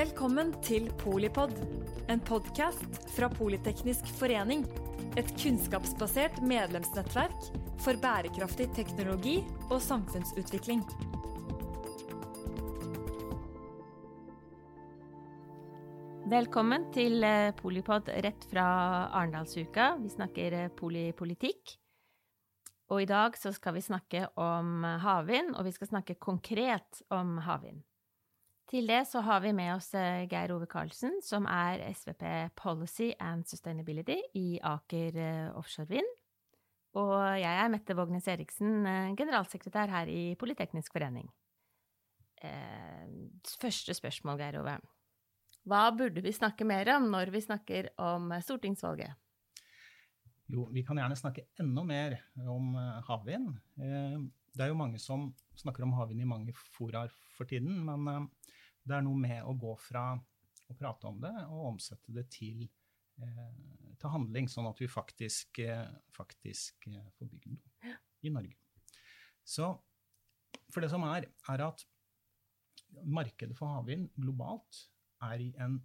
Velkommen til Polipod, en podkast fra Politeknisk forening. Et kunnskapsbasert medlemsnettverk for bærekraftig teknologi og samfunnsutvikling. Velkommen til eh, Polipod rett fra Arendalsuka. Vi snakker eh, polipolitikk. Og i dag så skal vi snakke om havvind, og vi skal snakke konkret om havvind. Til det så har vi med oss eh, Geir Ove Karlsen, som er SVP Policy and Sustainability i Aker eh, Offshore Vind. Og jeg er Mette Vågnes Eriksen, eh, generalsekretær her i Politeknisk forening. Første spørsmål, Geir Ove. Hva burde vi snakke mer om når vi snakker om stortingsvalget? Jo, vi kan gjerne snakke enda mer om havvind. Det er jo mange som snakker om havvind i mange foraer for tiden, men det er noe med å gå fra å prate om det og omsette det til, eh, til handling, sånn at vi faktisk, eh, faktisk eh, får bygd noe i Norge. Så for det som er, er at markedet for havvind globalt er i en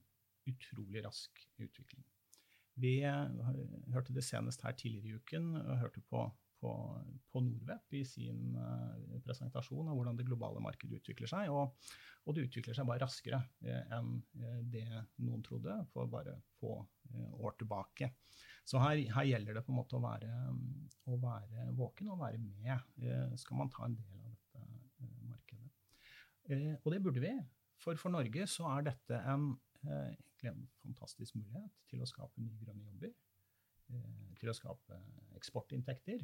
utrolig rask utvikling. Vi hørte det senest her tidligere i uken og hørte på på, på Norwep i sin uh, presentasjon av hvordan det globale markedet utvikler seg. Og, og det utvikler seg bare raskere uh, enn uh, det noen trodde for bare få år tilbake. Så her, her, gjelder det på en måte å være, å være våken og være med. skal man ta en del av dette markedet. og det burde vi. For for Norge så er dette en, en fantastisk mulighet til å skape nye grønne jobber. Eh, til å skape eksportinntekter.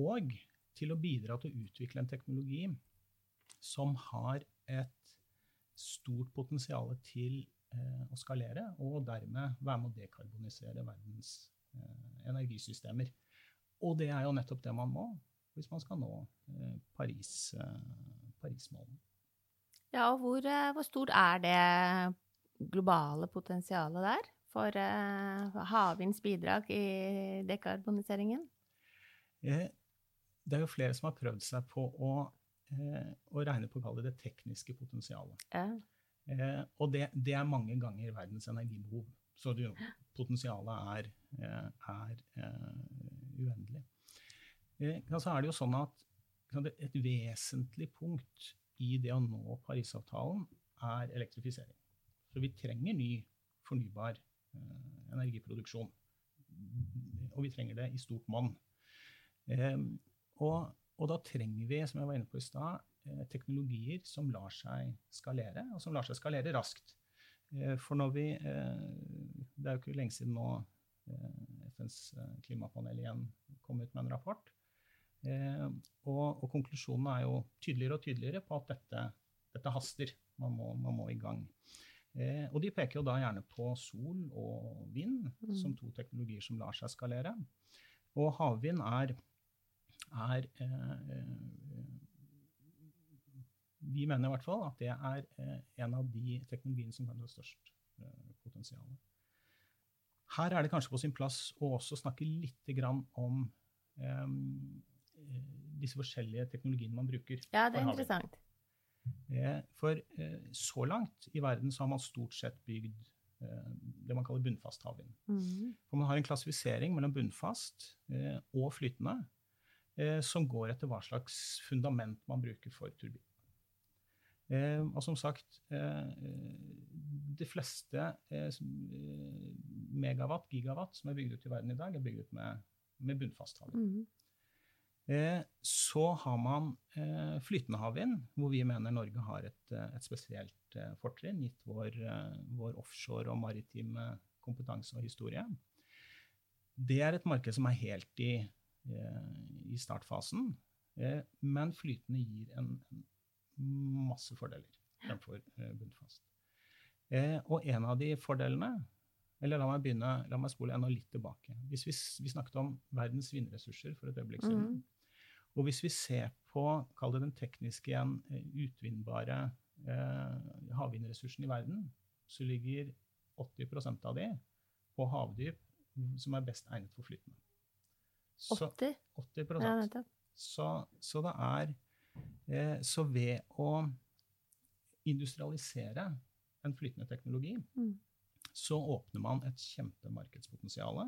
Og til å bidra til å utvikle en teknologi som har et stort potensial til eh, å skalere, og dermed være med å dekarbonisere verdens eh, energisystemer. Og det er jo nettopp det man må hvis man skal nå Paris, Paris-målene. Ja, og hvor, hvor stort er det globale potensialet der? For uh, havvinds bidrag i dekarboniseringen? Eh, det er jo flere som har prøvd seg på å, eh, å regne på å det tekniske potensialet. Ja. Eh, og det, det, er mange ganger verdens energibehov. Så det, potensialet er, eh, er uendelig. så er det jo sånn at et vesentlig punkt i det å nå Parisavtalen er elektrifisering. Så vi trenger ny fornybar Eh, energiproduksjon. Og vi trenger det i stort monn. Og, og, da trenger vi, som jeg var inne på i stad, eh, teknologier som lar seg skalere, og som lar seg skalere raskt. Eh, for når vi Det er jo ikke lenge siden nå FNs klimapanel igjen kom ut med en rapport. Og, og konklusjonen er jo tydeligere og tydeligere på at dette, dette haster. Man må, man må i gang. Eh, og de peker jo da gjerne på sol og vind mm. som to teknologier som lar seg skalere. Og havvind er, er eh, eh, Vi mener i hvert fall at det er eh, en av de teknologiene som kan ha størst eh, potensial. Her er det kanskje på sin plass å også snakke litt om eh, disse forskjellige teknologiene man bruker. Ja, det er interessant. Eh, for eh, så langt i verden så har man stort sett bygd eh, det man kaller bunnfast havvind. Mm. For man har en klassifisering mellom bunnfast og flytende som går etter hva slags fundament man bruker for turbin. og som sagt, de fleste megawatt, gigawatt, som er bygd ut i verden i dag, er bygd ut med, med bunnfast havvind. Mm. Eh, så har man eh, flytende havvind, hvor vi mener Norge har et, eh, et spesielt fortrinn, gitt vår, vår, offshore og maritime kompetanse og historie. Det er et marked som er helt i, i startfasen, men flytende gir en, masse fordeler fremfor bunnfast. Og en av de fordelene eller la meg begynne, la meg spole enda litt tilbake. Hvis vi, vi snakket om verdens vindressurser for et øyeblikk siden, mm. Og hvis vi ser på kall det den tekniske igjen, eh, utvinnbare eh, havvindressursen i verden, så ligger 80% av de på havdyp som er best egnet for flytende. Så, 80? 80 ja, så, så, det er eh, Så ved å industrialisere en flytende teknologi, Mm. Så åpner man et kjempemarkedspotensial.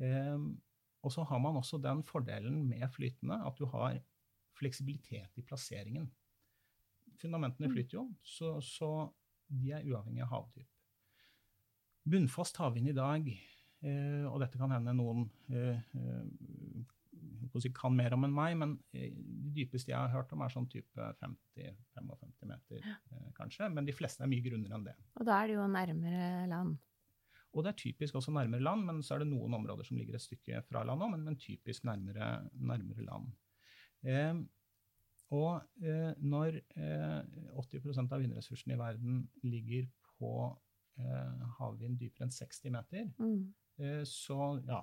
Eh, og så har man også den fordelen med flytende at du har fleksibilitet i plasseringen. Fundamentene Mm. flyter jo, så, så de er uavhengig av havdyp. Bunnfast havvind i dag, eh, og dette kan hende noen eh, si kan mer om enn meg, men eh, de dypeste jeg har hørt om, er sånn type 50-55 meter, ja. kanskje. Men de fleste er mye grunnere enn det. Og da er det jo nærmere land. Og det er typisk også nærmere land, men så er det noen områder som ligger et stykke fra land òg, men, men, typisk nærmere, nærmere land. Eh, og eh, når eh, 80% av vindressursene i verden ligger på eh, havvind dypere enn 60 meter, Mm. Eh, så, ja,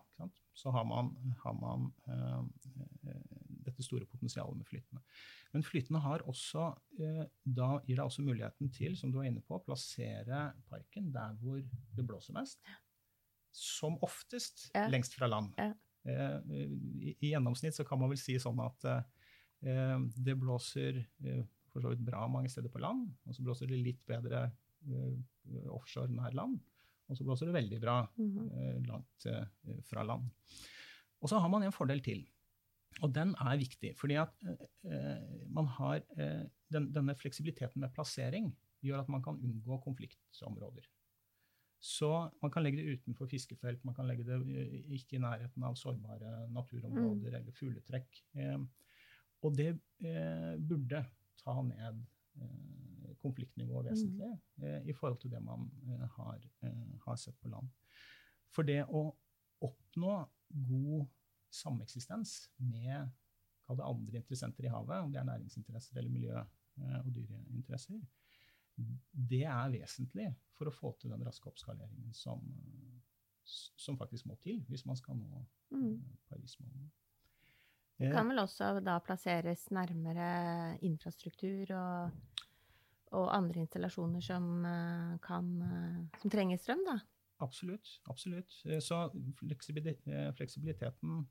så har man, har man eh, eh, dette store potensialet med flytende. Men flytende har også, eh, da gir deg også muligheten til, som du var inne på, å plassere parken der hvor det blåser mest. Som oftest Ja. lengst fra land. Ja. Eh, i, I gjennomsnitt så kan man vel si sånn at eh, det blåser for så vidt bra mange steder på land, og så blåser det litt bedre offshore nær land. Og så blåser det veldig bra Mhm. eh, langt eh, fra land. Og så har man en fordel til. Og den er viktig, fordi at eh, man har den, denne fleksibiliteten med plassering gjør at man kan unngå konfliktområder. Så man kan legge det utenfor fiskefelt, man kan legge det ikke i nærheten av sårbare naturområder eller fugletrekk. Eh, og det eh, burde ta ned eh, konfliktnivået vesentlig mm. i forhold til det man eh, har, eh, har sett på land. For det å oppnå god sameksistens med andre interessenter i havet, om det er næringsinteresser eller miljø- og dyreinteresser, det er vesentlig for å få til den raske oppskaleringen som, som faktisk må til hvis man skal nå Mm. Paris-målene. Det kan vel også da plasseres nærmere infrastruktur og, og andre installasjoner som, eh, kan, eh, som trenger strøm, da. Absolutt. absolutt. Eh, Så fleksibili- fleksibiliteten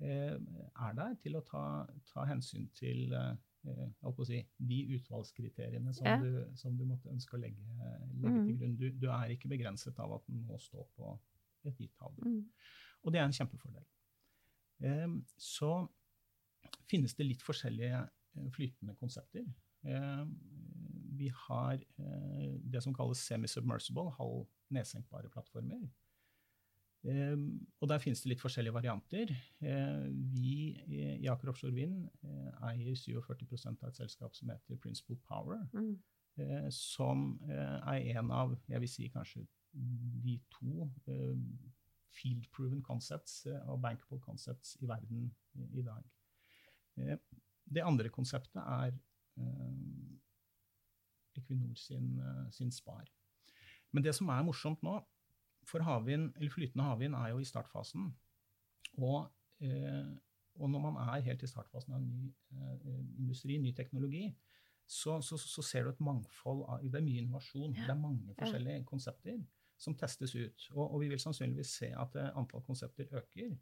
er der til å ta, ta hensyn til si, de utvalgskriteriene som, Ja. du, som du måtte ønske å legge, legge til grunn. Du, du er ikke begrenset av at den må stå på et gitt havdyp. Mm. Og det er en kjempefordel. Em, Så finnes det litt forskjellige flytende konsepter. Vi har eh, det som kalles semi-submersible, halv nedsenkbare plattformer. Em, Og der finnes det litt forskjellige varianter. Eh, Vi i i Aker Offshore Vind eh, eier 47 av et selskap som heter Principal Power Mm. eh, som eh, er en av, jeg vil si kanskje de to eh, field-proven concepts eh, og bankable concepts i verden i, dag. Eh, det andre konseptet er eh, Equinor sin, eh, sin Spar. Men det som er morsomt nå, for havvind, eller flytende havvind er jo i startfasen. Og, eh, og når man er helt i startfasen av ny eh, industri, ny teknologi, så, så, så ser du et mangfold av Det er mye innovasjon. Ja. Det er mange forskjellige konsepter som testes ut. Og, og vi vil sannsynligvis se at antall konsepter øker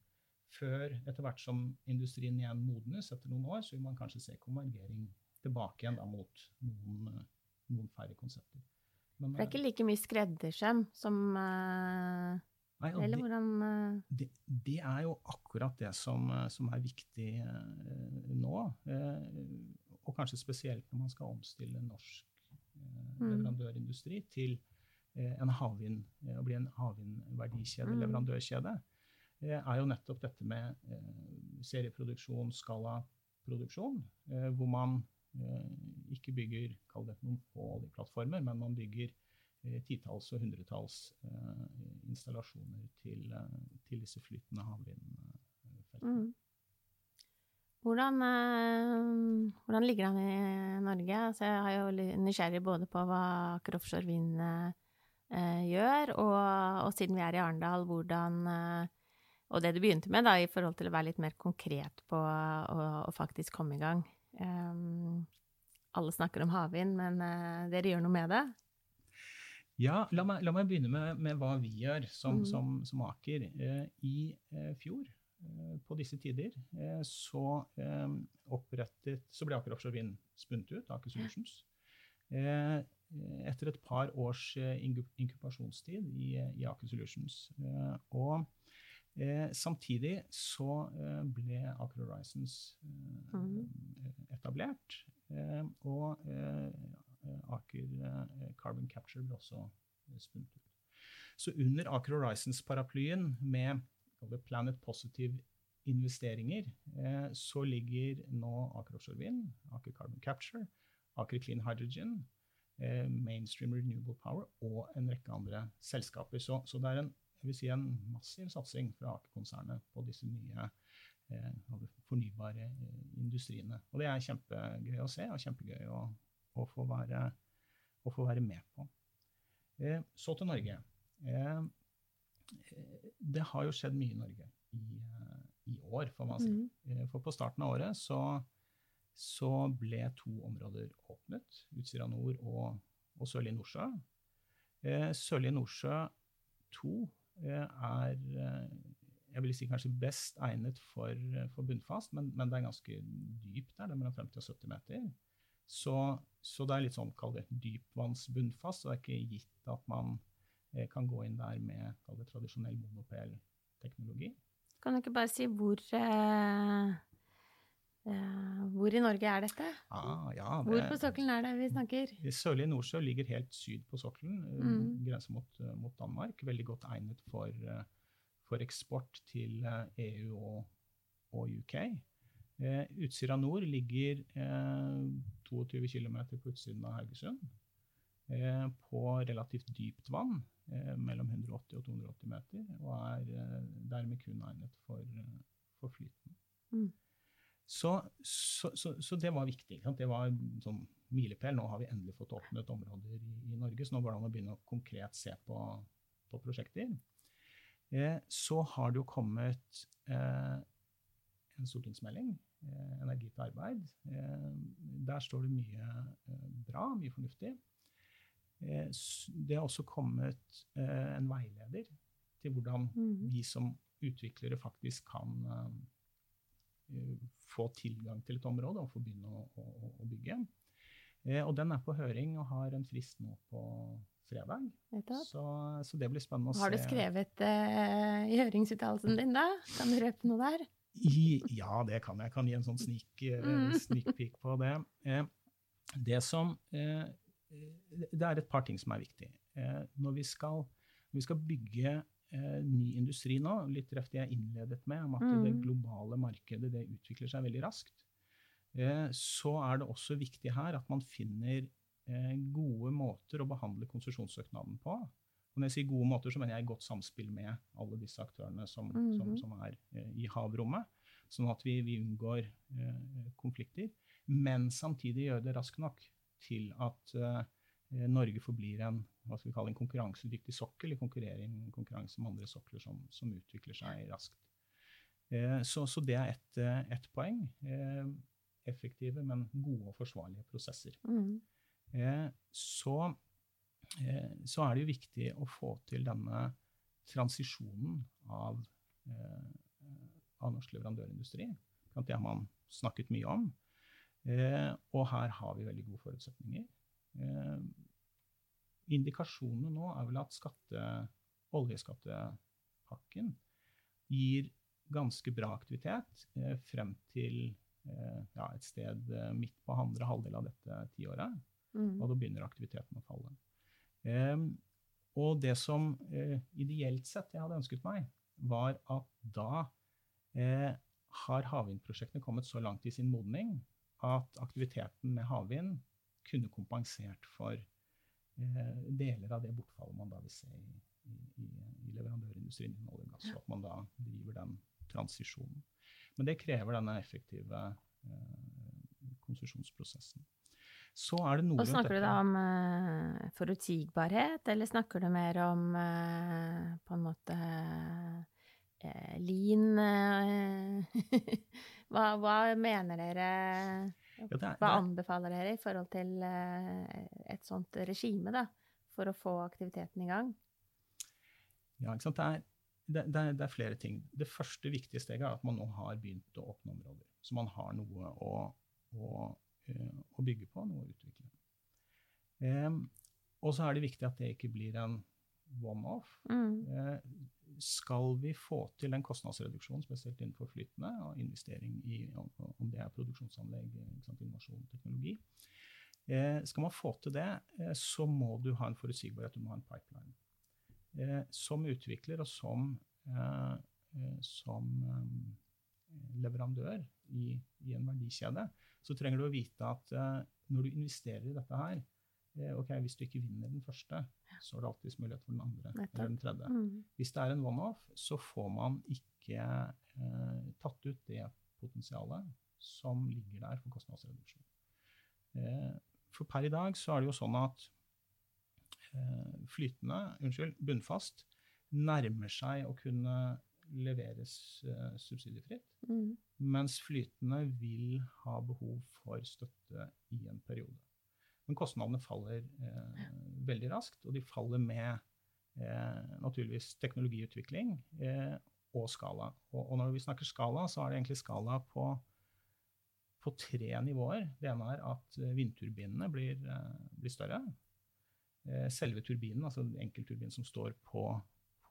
før etter hvert som industrien igjen modnes etter noen år, så vil man kanskje se konvergering tilbake igjen da mot noen, noen færre konsepter. Men, det er ikke like mye skreddersøm som uh, nei, Eller det- hvordan uh... det, det er jo akkurat det som, eh, som er viktig uh, nå. Eh, og kanskje spesielt når man skal omstille norsk eh, Mm. leverandørindustri til eh, en havvind, eh, å bli en havvindverdikjede, Mm. leverandørkjede, eh, er jo nettopp dette med eh, serieproduksjon, skalaproduksjon, eh, hvor man eh, ikke bygger det noen få oljeplattformer, men man bygger eh, titalls og hundretalls eh, installasjoner til, eh, til disse flytende havvindfeltene. mm. Hvordan, eh, hvordan ligger han i Norge? Altså, jeg har jo nysgjerrig både på hva Aker Offshore Vind eh, gjør, og, og siden vi er i Arendal, hvordan Og det du begynte med, da, i forhold til å være litt mer konkret på å, å faktisk komme i gang. Um, alle snakker om havvind, men uh, dere gjør noe med det? Ja, la meg, la meg begynne med, med hva vi gjør som, mm. som, som Aker. Uh, I uh, fjor, eh, på disse tider, eh, så eh, opprettet Så ble Aker Offshore Vind spunnet ut, Aker Solutions. Eh, etter et par års inkubasjonstid i, i Aker Solutions. Og samtidig så ble Aker Horizons mm. etablert. Og Aker Carbon Capture ble også spunnet ut. Så under Aker Horizons-paraplyen med Planet Positive investeringer, eh, så ligger nå Aker Offshore Wind, Aker Carbon Capture, Aker Clean Hydrogen, eh, Mainstream Renewable Power og en rekke andre selskaper. Så, så det er en, si en, massiv satsing fra Aker-konsernet på disse nye eh, fornybare eh, industriene. Og det er kjempegøy å se og kjempegøy å, å, få, være, å få, være, med på. Eh, så til Norge. Eh, det har jo skjedd mye i Norge i, eh, i år, får man si. Mm. For på starten av året så, så, ble to områder åpnet. Utsira nord og, og Sørlige Nordsjø. Eh, Sørlige Nordsjø 2 er jeg vil si kanskje best egnet for, for bunnfast, men, men, det er ganske dypt der. Det er mellom 50 og 70 meter. Så, så det er litt sånn, kall det dypvannsbunnfast. Så det er ikke gitt at man Eh, kan gå inn der med det, tradisjonell monopel-teknologi. Kan du ikke bare si hvor, uh, uh, hvor i Norge er dette? Ah, ja, det, hvor på sokkelen er det vi snakker? Sørlige Nordsjø ligger helt syd på sokkelen, mm. grense mot, mot, Danmark. Veldig godt egnet for, for eksport til EU og, og UK. Eh, Utsira nord ligger eh, 22 km på utsiden av Haugesund. Eh, på relativt dypt vann. Eh, mellom 180 og 280 meter, og er eh, dermed kun egnet for, eh, for flyten. Mm. Så, så, så, så, det var viktig. Det var sånn milepæl. Nå har vi endelig fått åpnet områder i, i, Norge, så nå går det an å begynne å konkret se på, på prosjekter. Eh, så har det jo kommet eh, en stortingsmelding, eh, 'Energi til arbeid'. der står det mye bra, mye fornuftig. Eh, det har også kommet eh, en veileder til hvordan mm. vi som utviklere faktisk kan eh, få tilgang til et område og få begynne å, å, å bygge. Og den er på høring og har en frist nå på fredag. Så, så, det blir spennende å se. Har du skrevet uh, i høringsuttalelsen din, da? Kan du røpe noe der? I, ja, det kan jeg. Jeg kan gi en sånn sneak, uh, sneak peek på det. Eh, det som det er et par ting som er viktig. Eh, når vi skal, når vi skal bygge eh, ny industri nå, litt røft det jeg innledet med, om at mm. det globale markedet det utvikler seg veldig raskt, eh, så er det også viktig her at man finner gode måter å behandle konsesjonssøknaden på. Og når jeg sier gode måter, så mener jeg godt samspill med alle disse aktørene som, mm. som, som er i havrommet, sånn at vi, vi unngår konflikter. Men samtidig gjøre det raskt nok til at eh, Norge forblir en, en konkurransedyktig sokkel i konkurranse med andre sokler som, som utvikler seg raskt. Eh, så, så, det er ett et poeng. Effektive, men gode og forsvarlige prosesser. Mm. Så, så, er det jo viktig å få til denne transisjonen av, av norsk leverandørindustri. Det har man snakket mye om. Eh, og her har vi veldig gode forutsetninger. Eh, indikasjonene nå er vel at skatte, oljeskattepakken gir ganske bra aktivitet eh, frem til eh, ja, et sted eh, midt på andre halvdel av dette tiåret. Mm. Og da begynner aktiviteten å falle. Eh, og det som ideelt sett jeg hadde ønsket meg, var at da har havvindprosjektene kommet så langt i sin modning at aktiviteten med havvind kunne kompensert for eh, deler av det bortfallet man da vil se i, i, i leverandørindustrien innen olje og gass, og at man da driver den transisjonen. Men det krever denne effektive konsesjonsprosessen. Så er det noe og Snakker du da om uh, forutsigbarhet, eller snakker du mer om uh, på en måte uh, lean Hva, hva mener dere ja, er, Hva anbefaler dere i forhold til et sånt regime, da, for å få aktiviteten i gang? Ja, ikke sant. Det er, det, det, er, det er, flere ting. Det første viktige steget er at man nå har begynt å åpne områder. Så man har noe å, å, å bygge på, noe å utvikle. Um, Og så er det viktig at det ikke blir en one-off. Mm. Eh, skal vi få til en kostnadsreduksjon, spesielt innenfor flytende, og investering i om det er produksjonsanlegg, sant, innovasjon, teknologi eh, Skal man få til det, eh, så må du ha en forutsigbarhet, du må ha en pipeline. Eh, som utvikler og som, eh, eh, som eh, leverandør i, i en verdikjede, så trenger du å vite at eh, når du investerer i dette her eh, ok, Hvis du ikke vinner den første, så er det alltids mulighet for den andre eller den tredje. Mm. Hvis det er en one-off, så får man ikke eh, tatt ut det potensialet som ligger der for kostnadsreduksjon. Eh, for per i dag så er det jo sånn at eh, flytende, unnskyld, bunnfast, nærmer seg å kunne leveres uh, subsidiefritt, Mm. mens flytende vil ha behov for støtte i en periode. Men kostnadene faller eh, veldig raskt, og de faller med eh, naturligvis teknologiutvikling eh, og skala. Og, og når vi snakker skala, så er det egentlig skala på, på tre nivåer. Det ene er at eh, vindturbinene blir, eh, blir større. Eh, selve turbinen, altså enkeltturbinen som står på,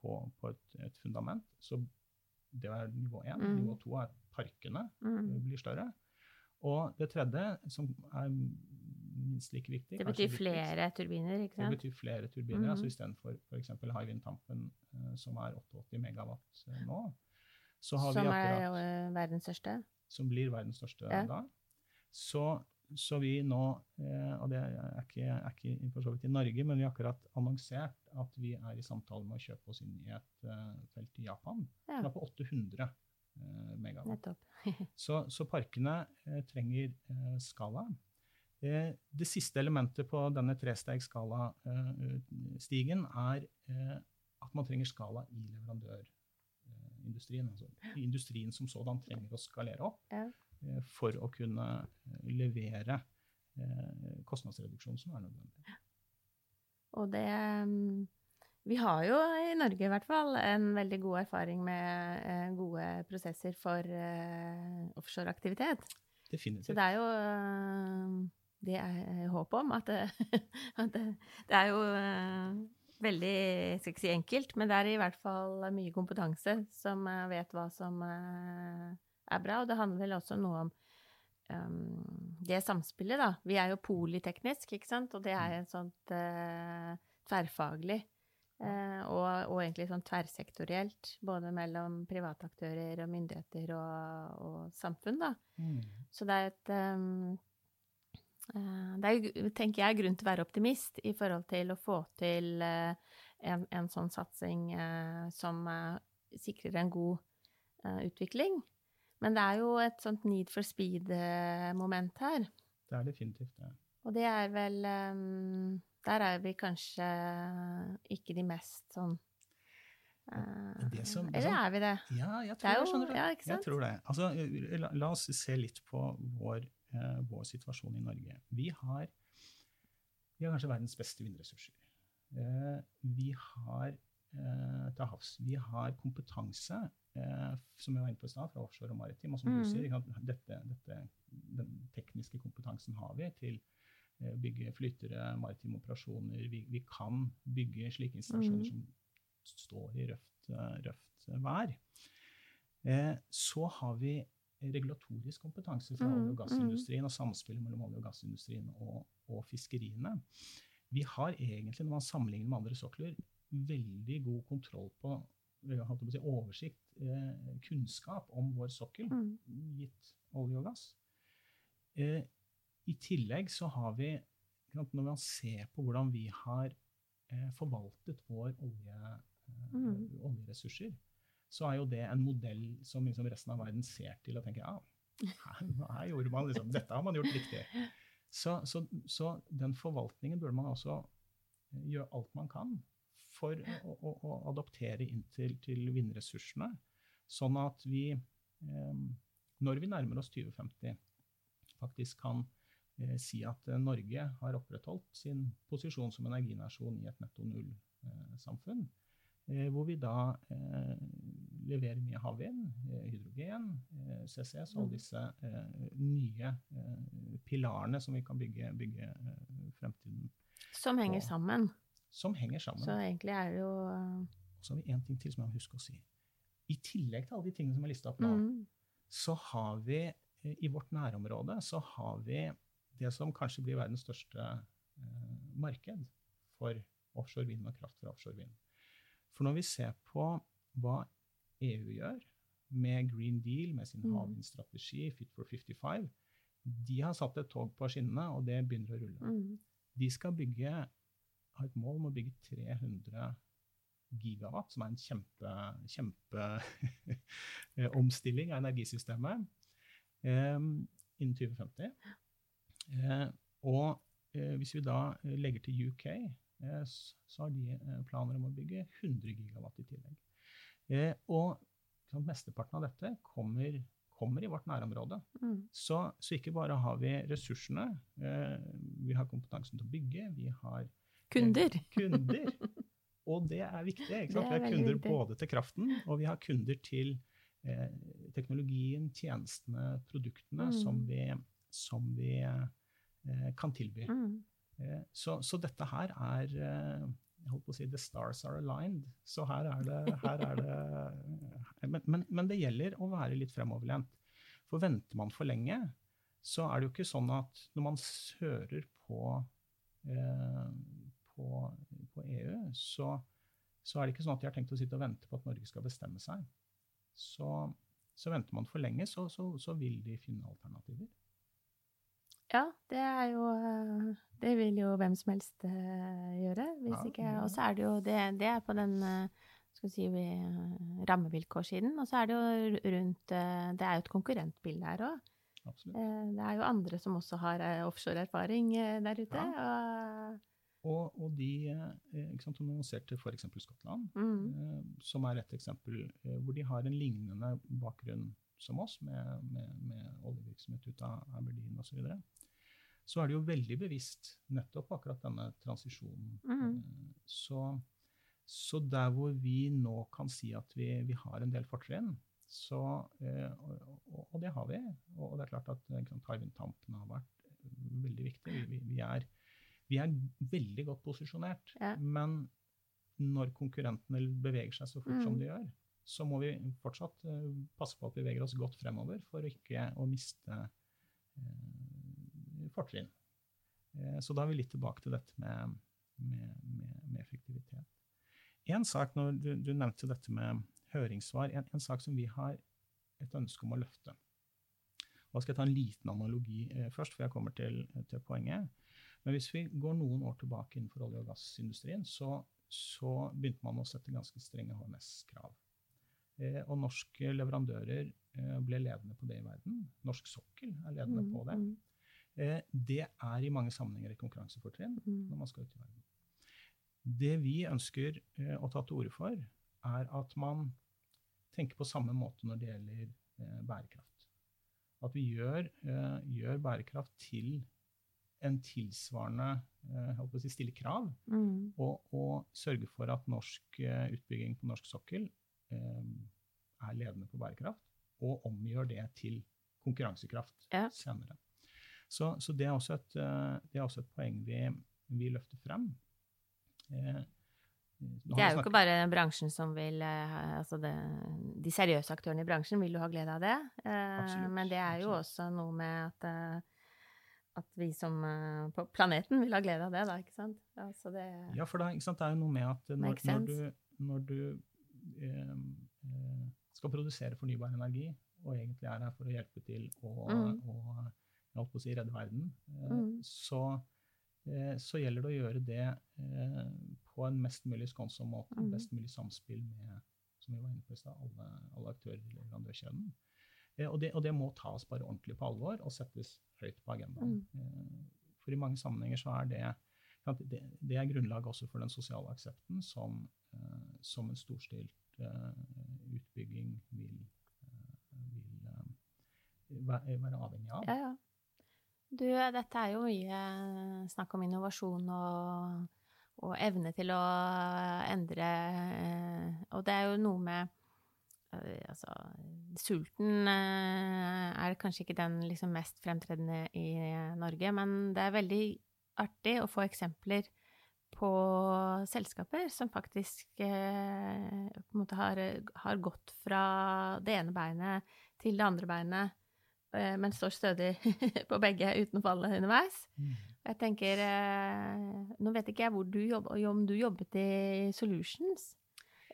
på, på et, et fundament, så det er nivå én. Mm. Nivå to er parkene Mm. blir større. Og det tredje, som er minst like viktig Det betyr flere turbiner, ikke sant? Det betyr flere turbiner. Mm. altså Istedenfor f.eks. Hywind Tampen, eh, som er 88 megawatt eh, nå, så har Som vi er akkurat, eh, verdens største. som blir verdens største Ja. da. Så, så vi nå, eh, og det er ikke, er ikke for så vidt i Norge, men vi har akkurat annonsert at vi er i samtale med å kjøpe oss inn i et eh, felt i Japan. Ja. Det er på 800 eh, megawatt. Nettopp. Så, så parkene trenger skala. Eh, det siste elementet på denne trestegsskala-stigen er eh, at man trenger skala i leverandørindustrien. Altså, industrien som sådan trenger å skalere opp Ja. Eh, for å kunne eh, levere kostnadsreduksjonen som er nødvendig. Og det mm, Vi har jo i Norge i hvert fall en veldig god erfaring med eh, gode prosesser for offshoreaktivitet. Definitivt. Så det er jo eh, det er håp om at det, at det, det er jo eh, veldig jeg skal ikke si enkelt, men det er i hvert fall mye kompetanse som eh, vet hva som eh, er bra. Og det handler vel også noe om um, det samspillet, da. Vi er jo politeknisk, ikke sant, og det er en sånt uh, tverrfaglig uh, og, og egentlig sånn tverrsektorielt, både mellom private aktører og myndigheter og, og samfunn, da. Mm. Så det er et um, Det er, tenker jeg, grunn til å være optimist i forhold til å få til en, en sånn satsing som sikrer en god utvikling. Men det er jo et sånt need for speed-moment her. Det er definitivt det. Og det er vel um, Der er vi kanskje ikke de mest sånn uh, det som- det Eller er vi det? Ja, jeg Det tror er det, jo- skjønner ja, ikke Jeg tror det. Altså, la, la oss se litt på vår, uh, vår situasjon i Norge. Vi har, vi har kanskje verdens beste vindressurser. Uh, vi har eh, til havs. Vi har kompetanse, eh, som jeg var inne på i stad, fra offshore og maritim. Og som Mm. du sier, dette, dette, den tekniske kompetansen har vi til eh, bygge flytere, maritime operasjoner. Vi, vi kan bygge slike installasjoner Mm. som står i røft, eh, røft vær. Eh, så har vi regulatorisk kompetanse fra Mm, olje- og gassindustrien og samspillet mellom olje- og gassindustrien og, og fiskeriene. Vi har egentlig, når man sammenligner med andre sokler, veldig god kontroll på si, oversikt, eh, kunnskap om vår sokkel, Mm. gitt olje og gass. Eh, I tillegg så har vi, når man ser på hvordan vi har eh, forvaltet vår olje, eh, Mm. oljeressurser, så er jo det en modell som liksom resten av verden ser til og tenker ja, her, her gjorde man liksom, dette har man gjort riktig. Så, så, så den forvaltningen burde man også eh, gjøre alt man kan for å, å, å adoptere inn til, til vindressursene, sånn at vi, eh, når vi nærmer oss 2050, faktisk kan eh, si at eh, Norge har opprettholdt sin posisjon som energinasjon i et netto null-samfunn. Eh, hvor vi da leverer mye havvind, hydrogen, CCS og alle disse eh, nye pilarene som vi kan bygge, bygge fremtiden Som henger sammen. Som henger sammen. Så egentlig er det jo Så har vi en ting til som jeg må huske å si. I tillegg til alle de tingene som er lista opp nå, mm, så har vi eh, i vårt nærområde så har vi det som kanskje blir verdens største eh, marked for offshore vind og kraft fra offshore vind. For når vi ser på hva EU gjør med Green Deal, med sin Mm. havvindstrategi, Fit for 55, de har satt et tog på skinnene, og det begynner å rulle. mm, De skal bygge, ha et mål om å bygge 300 gigawatt, som er en kjempe, kjempeomstilling av energisystemet, eh, innen 2050. Eh, og eh, hvis vi da eh, legger til UK, eh, så har de eh, planer om å bygge 100 gigawatt i tillegg. Eh, og sant, mesteparten av dette kommer, kommer i vårt nærområde. mm. Så, så ikke bare har vi ressursene, eh, vi har kompetansen til å bygge, vi har Kunder. kunder. Og det er viktig. Ikke sant? Vi har kunder viktig. både til kraften, og vi har kunder til eh, teknologien, tjenestene, produktene Mm. som vi, som vi eh, kan tilby. Mm. Eh, så, så dette her er eh, jeg holdt på å si the stars are aligned. Så her er det, her er det men, men, men det gjelder å være litt fremoverlent. For venter man for lenge, så er det jo ikke sånn at når man hører på, eh, på, på EU, så, så er det ikke sånn at de har tenkt å sitte og vente på at Norge skal bestemme seg. Så, så venter man for lenge, så, så, så vil de finne alternativer. Ja, det er jo eh, Det vil jo hvem som helst eh, gjøre. Hvis Ja, ikke. Og så er det jo det, det er på den eh, skal si, vi- rammevilkårssiden. Og så er det jo rundt eh, Det er jo et konkurrentbilde her òg. Absolutt. Det er jo andre som også har eh, offshoreerfaring eh, der ute. Og, Og, og de eh, ikke sant, som annonserte f.eks. Skottland, mm, eh, som er et eksempel eh, hvor de har en lignende bakgrunn som oss, med, med, med oljevirksomhet ut av Aberdeen osv. Så, videre. så er de jo veldig bevisst nettopp akkurat denne transisjonen. Mm. Så, så der hvor vi nå kan si at vi, vi har en del fortrinn, så, og, og, det har vi. Og det er klart at Hywind Tampen har vært veldig viktig. Vi, vi, vi, er, vi er veldig godt posisjonert. Ja. Men når konkurrentene beveger seg så fort som Mm. de gjør, så må vi fortsatt eh, passe på at vi beveger oss godt fremover for ikke å miste eh, fortrinn. Eh, så da er vi litt tilbake til dette med, med, med, med effektivitet. En sak, når du, du nevnte dette med høringssvar, en, en sak som vi har et ønske om å løfte. Da skal jeg ta en liten analogi eh, først, for jeg kommer til, til poenget. Men hvis vi går noen år tilbake innenfor olje- og gassindustrien, så, så begynte man å sette ganske strenge HMS-krav. Eh, og norske leverandører eh, ble ledende på det i verden. Norsk sokkel er ledende mm, på det. mm, Eh, det er i mange sammenhenger et konkurransefortrinn mm. når man skal ut i verden. Det vi ønsker eh, å ta til orde for, er at man tenker på samme måte når det gjelder eh, bærekraft. At vi gjør, eh, gjør bærekraft til en tilsvarende eh, si, stille krav, Mm. og, og sørge for at norsk eh, utbygging på norsk sokkel eh, er ledende på bærekraft, og omgjør det til konkurransekraft Ja. senere. Så, så det, er også et, eh, det er også et poeng vi, vi løfter frem. Eh, Det er jo ikke bare bransjen som vil altså det, De seriøse aktørene i bransjen vil jo ha glede av det. Eh, men det er jo også noe med at, at vi som uh, på planeten vil ha glede av det, da, ikke sant? Altså det, Ja, for det, ikke sant, det er jo noe med at når, når du, når du eh, eh, skal produsere fornybar energi, og egentlig er her for å hjelpe til å, Mm. å jeg holdt på å si, redde verden, eh, Mm. så, eh, så gjelder det å gjøre det eh, på en mest mulig skånsom måte, Mm. best mulig samspill med som vi var inne på alle, alle aktører i leverandørkjeden. Eh, og, det, og det må tas bare ordentlig på alvor og settes høyt på agendaen. Mm. Eh, for i mange sammenhenger så er det det, det er grunnlaget også for den sosiale aksepten som, eh, som en storstilt utbygging vil, vil være, avhengig av. Ja, ja. Du, dette er jo mye snakk om innovasjon og, og evne til å endre Og det er jo noe med Altså, sulten eh, er kanskje ikke den liksom mest fremtredende i Norge, men det er veldig artig å få eksempler på selskaper som faktisk eh, på en måte har, har, gått fra det ene beinet til det andre beinet, eh, men står stødig på begge uten å falle underveis. Mm. Jeg tenker eh, Nå vet ikke jeg hvor du jobb, om du jobbet i Solutions,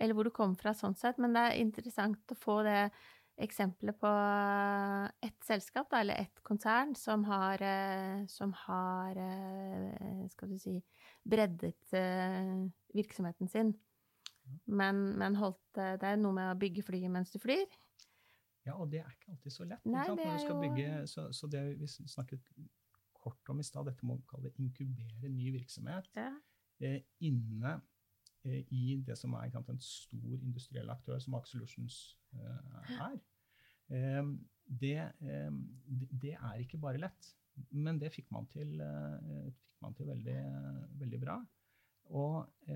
eller hvor du kom fra sånn sett, men det er interessant å få det eksempelet på ett selskap, da, eller ett konsern, som har, eh, som har eh, skal du si, breddet eh, virksomheten sin. Men, men holdt Det er noe med å bygge flyet mens du flyr. Ja, og det er ikke alltid så lett. Nei, Når du skal jo... bygge, så, så, det vi snakket kort om i stad, dette må vi kalle inkubere ny virksomhet ja. eh, inne Eh, i det som er en stor industriell aktør, som Aker Solutions eh, er. Det, det, er ikke bare lett, men det fikk man til, eh, fikk man til veldig, veldig, bra. Og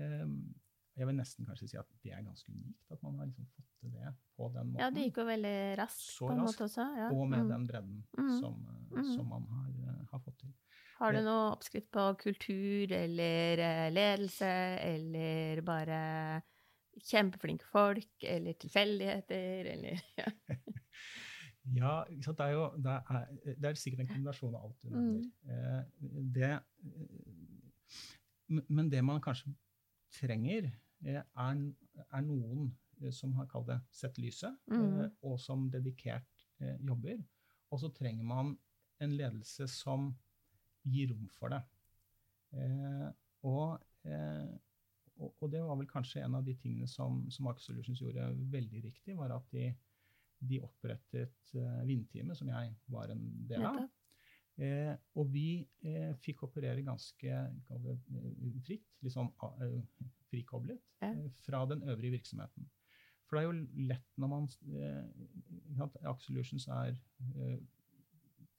jeg vil nesten kanskje si at det er ganske unikt, at man har liksom fått til det på den måten. Ja, det gikk jo veldig raskt. Så raskt, også, ja. Og med mm. den bredden mm. som, mm. som, man har, har fått til. Har du noe oppskrift på kultur eller eh, ledelse, eller bare kjempeflinke folk, eller tilfeldigheter, eller ja. ja det er jo det er, det er, sikkert en kombinasjon av alt du nevner. Mm. Eh, det, men det man kanskje trenger, eh, er, er noen som har kalt det 'sett lyset', mm. og som dedikert jobber. Og så trenger man en ledelse som gi rom for det. Eh, og, eh, og, og, det var vel kanskje en av de tingene som, som Aker Solutions gjorde veldig riktig, var at de, de opprettet eh, Vindteamet, som jeg var en del av. Eh, og vi eh, fikk operere ganske det, fritt, litt sånn uh, frikoblet, eh, fra den øvrige virksomheten. For det er jo lett når man eh, Aker Solutions er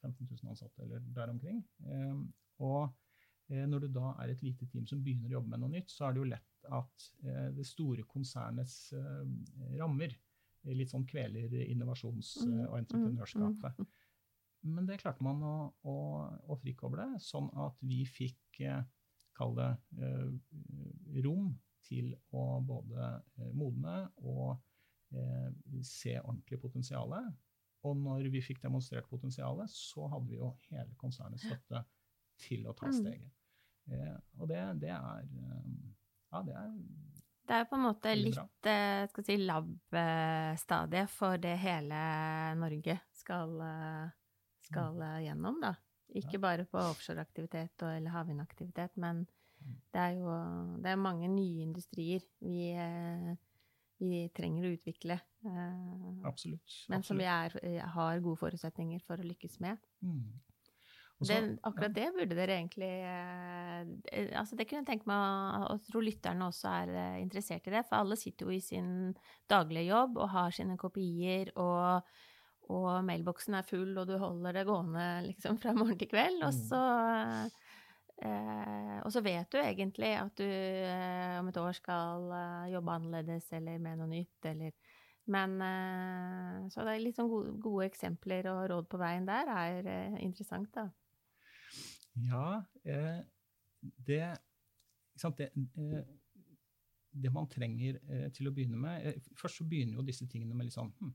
15 000 ansatte eller der omkring. Ehm, og eh, når du da er et lite team som begynner å jobbe med noe nytt, så er det jo lett at eh, det store konsernets eh, rammer litt sånn kveler innovasjons- mm, og mm, entreprenørskapet. Mm. Men det klarte man å, å, å frikoble, sånn at vi fikk, kall det, rom til å både modne og se ordentlig potensialet. Og når vi fikk demonstrert potensialet, så hadde vi jo hele konsernets støtte til å ta mm. steget. Eh, og det, det, er eh, Ja, det er det er på en måte litt eh, skal si, lab-stadiet for det hele Norge skal, eh, skal mm. gjennom, da. Ikke ja. bare på offshoreaktivitet eller havvindaktivitet, men mm. det er jo det er mange nye industrier vi vi trenger å utvikle. Eh, absolutt. Men som vi er, eh, har gode forutsetninger for å lykkes med. Mm. Også, det, akkurat det burde dere egentlig eh, altså Det kunne jeg tenke meg og tror lytterne også er interessert i det. For alle sitter jo i sin daglige jobb og har sine kopier, og, og mailboksen er full, og du holder det gående liksom fra morgen til kveld. Og mm. Eh, og så vet du egentlig at du eh, om et år skal eh, jobbe annerledes eller med noe nytt, eller Men eh, Så det er litt sånn gode, gode, eksempler og råd på veien der er eh, interessant, da. Ja, eh, det det, det, man trenger til å begynne med Først så begynner jo disse tingene med litt sånn hm,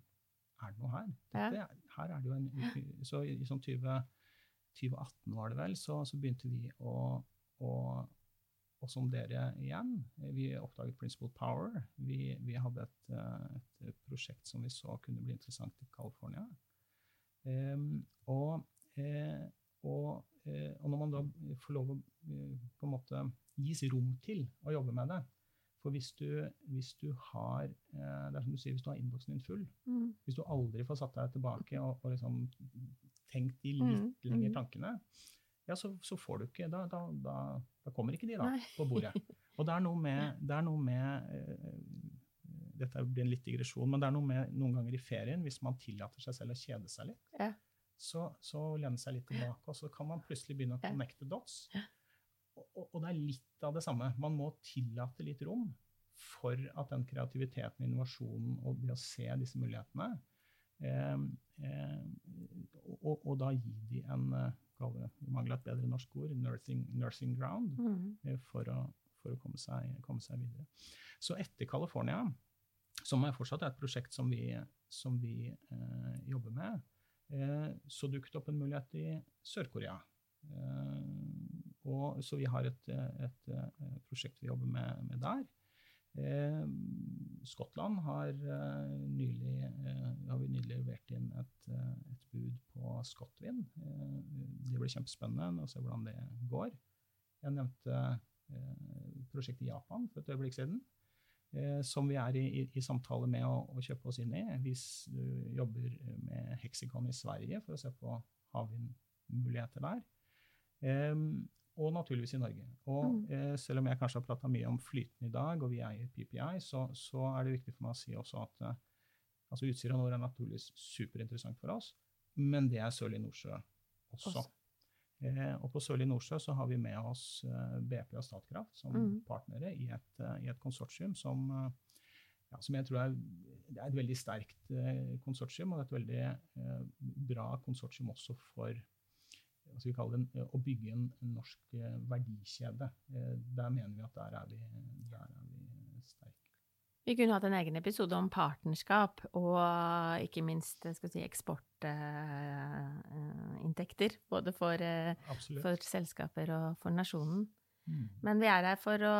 Er det noe her? Dette, ja. Her er det jo en Så i sånn 20 2018 var det vel, så, så begynte vi å, å, å, sondere igjen. Vi oppdaget Principle Power. Vi, vi hadde et, eh, et, prosjekt som vi så kunne bli interessant i California. Um, og, eh, og, eh, og, når man da får lov å på en måte gis rom til å jobbe med det For hvis du, hvis du har det er som du sier, hvis du har innboksen din full, mm. hvis du aldri får satt deg tilbake og, og liksom tenkt de litt mm, lengre mm. tankene, ja, så, så, får du ikke da, da, da, da, kommer ikke de da på bordet. Og det er noe med, det er noe med uh, Dette blir en litt digresjon, men det er noe med noen ganger i ferien, hvis man tillater seg selv å kjede seg litt, ja. så, så lene seg litt tilbake, og så kan man plutselig begynne å connecte dots. Og, og, og det er litt av det samme. Man må tillate litt rom for at den kreativiteten, innovasjonen og det å se disse mulighetene eh, og, og, da gi de en eh, kall mangler et bedre norsk ord, nursing, nursing ground, mm. for, å, for å komme seg, komme seg videre. Så etter California, som er fortsatt et prosjekt som vi, som vi eh, jobber med, eh, så dukket det opp en mulighet i Sør-Korea. Eh, så vi har et, et, et, prosjekt vi jobber med, med der. Eh, Skottland har, eh, nylig, har vi nylig levert inn et, et bud på Scotwind. det blir kjempespennende å se hvordan det går. Jeg nevnte prosjektet i Japan for et øyeblikk siden. som vi er i, i, i samtale med å, å, kjøpe oss inn i. Vi jobber med Hexicon i Sverige for å se på havvindmuligheter der. Um, og naturligvis i Norge. Og mm. eh, selv om jeg kanskje har prata mye om flytende i dag, og vi eier PPI, så, så, er det viktig for meg å si også at eh, altså Utsira nord er naturligvis superinteressant for oss, men det er Sørlige Nordsjø også. også. Eh, og på Sørlige Nordsjø så har vi med oss eh, BP og Statkraft som mm. partnere i et, uh, i et konsortium som, uh, ja, som, jeg tror er, er et veldig sterkt konsortium, og et veldig bra konsortium også for hva skal vi kalle det, å bygge en, en norsk eh, verdikjede. Eh, der mener vi at der er vi, der er vi sterke. Vi kunne hatt en egen episode om partnerskap og ikke minst skal si, eksportinntekter. både for, for, selskaper og for nasjonen. Mm. Men vi er her for å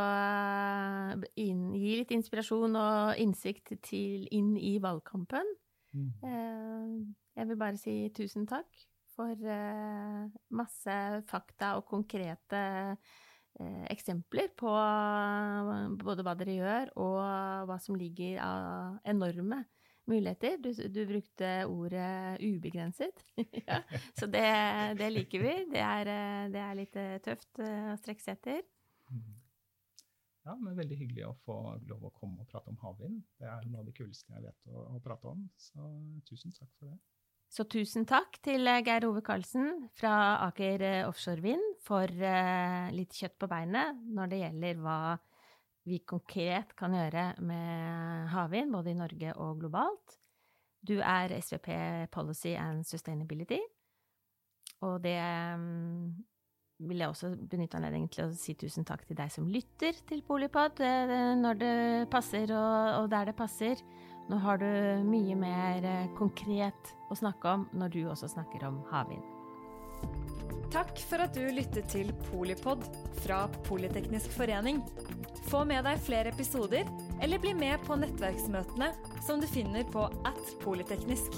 inn, gi litt inspirasjon og innsikt til, inn i valgkampen. Mm. Jeg vil bare si tusen takk for eh, masse fakta og konkrete eh, eksempler på både hva dere gjør, og hva som ligger av enorme muligheter. Du, du brukte ordet ubegrenset. ja, så det, det, liker vi. Det er, eh, det er litt tøft å strekke seg etter. Ja, men veldig hyggelig å få lov å komme og prate om havvind. Det er noe av det kuleste jeg vet å, å prate om, så tusen takk for det. Så tusen takk til eh, Geir Ove Karlsen fra Aker eh, Offshore Vind for uh, litt kjøtt på beinet når det gjelder hva vi konkret kan gjøre med havvind, både i Norge og globalt. Du er SVP Policy and Sustainability, og det um, vil jeg også benytte anledningen til å si tusen takk til deg som lytter til Polipod når det passer og der det passer. Nå har du mye mer eh, konkret å snakke om når du også snakker om havvind. Takk for at du lyttet til Polipod fra Politeknisk forening. Få med deg flere episoder, eller bli med på nettverksmøtene som du finner på at polyteknisk.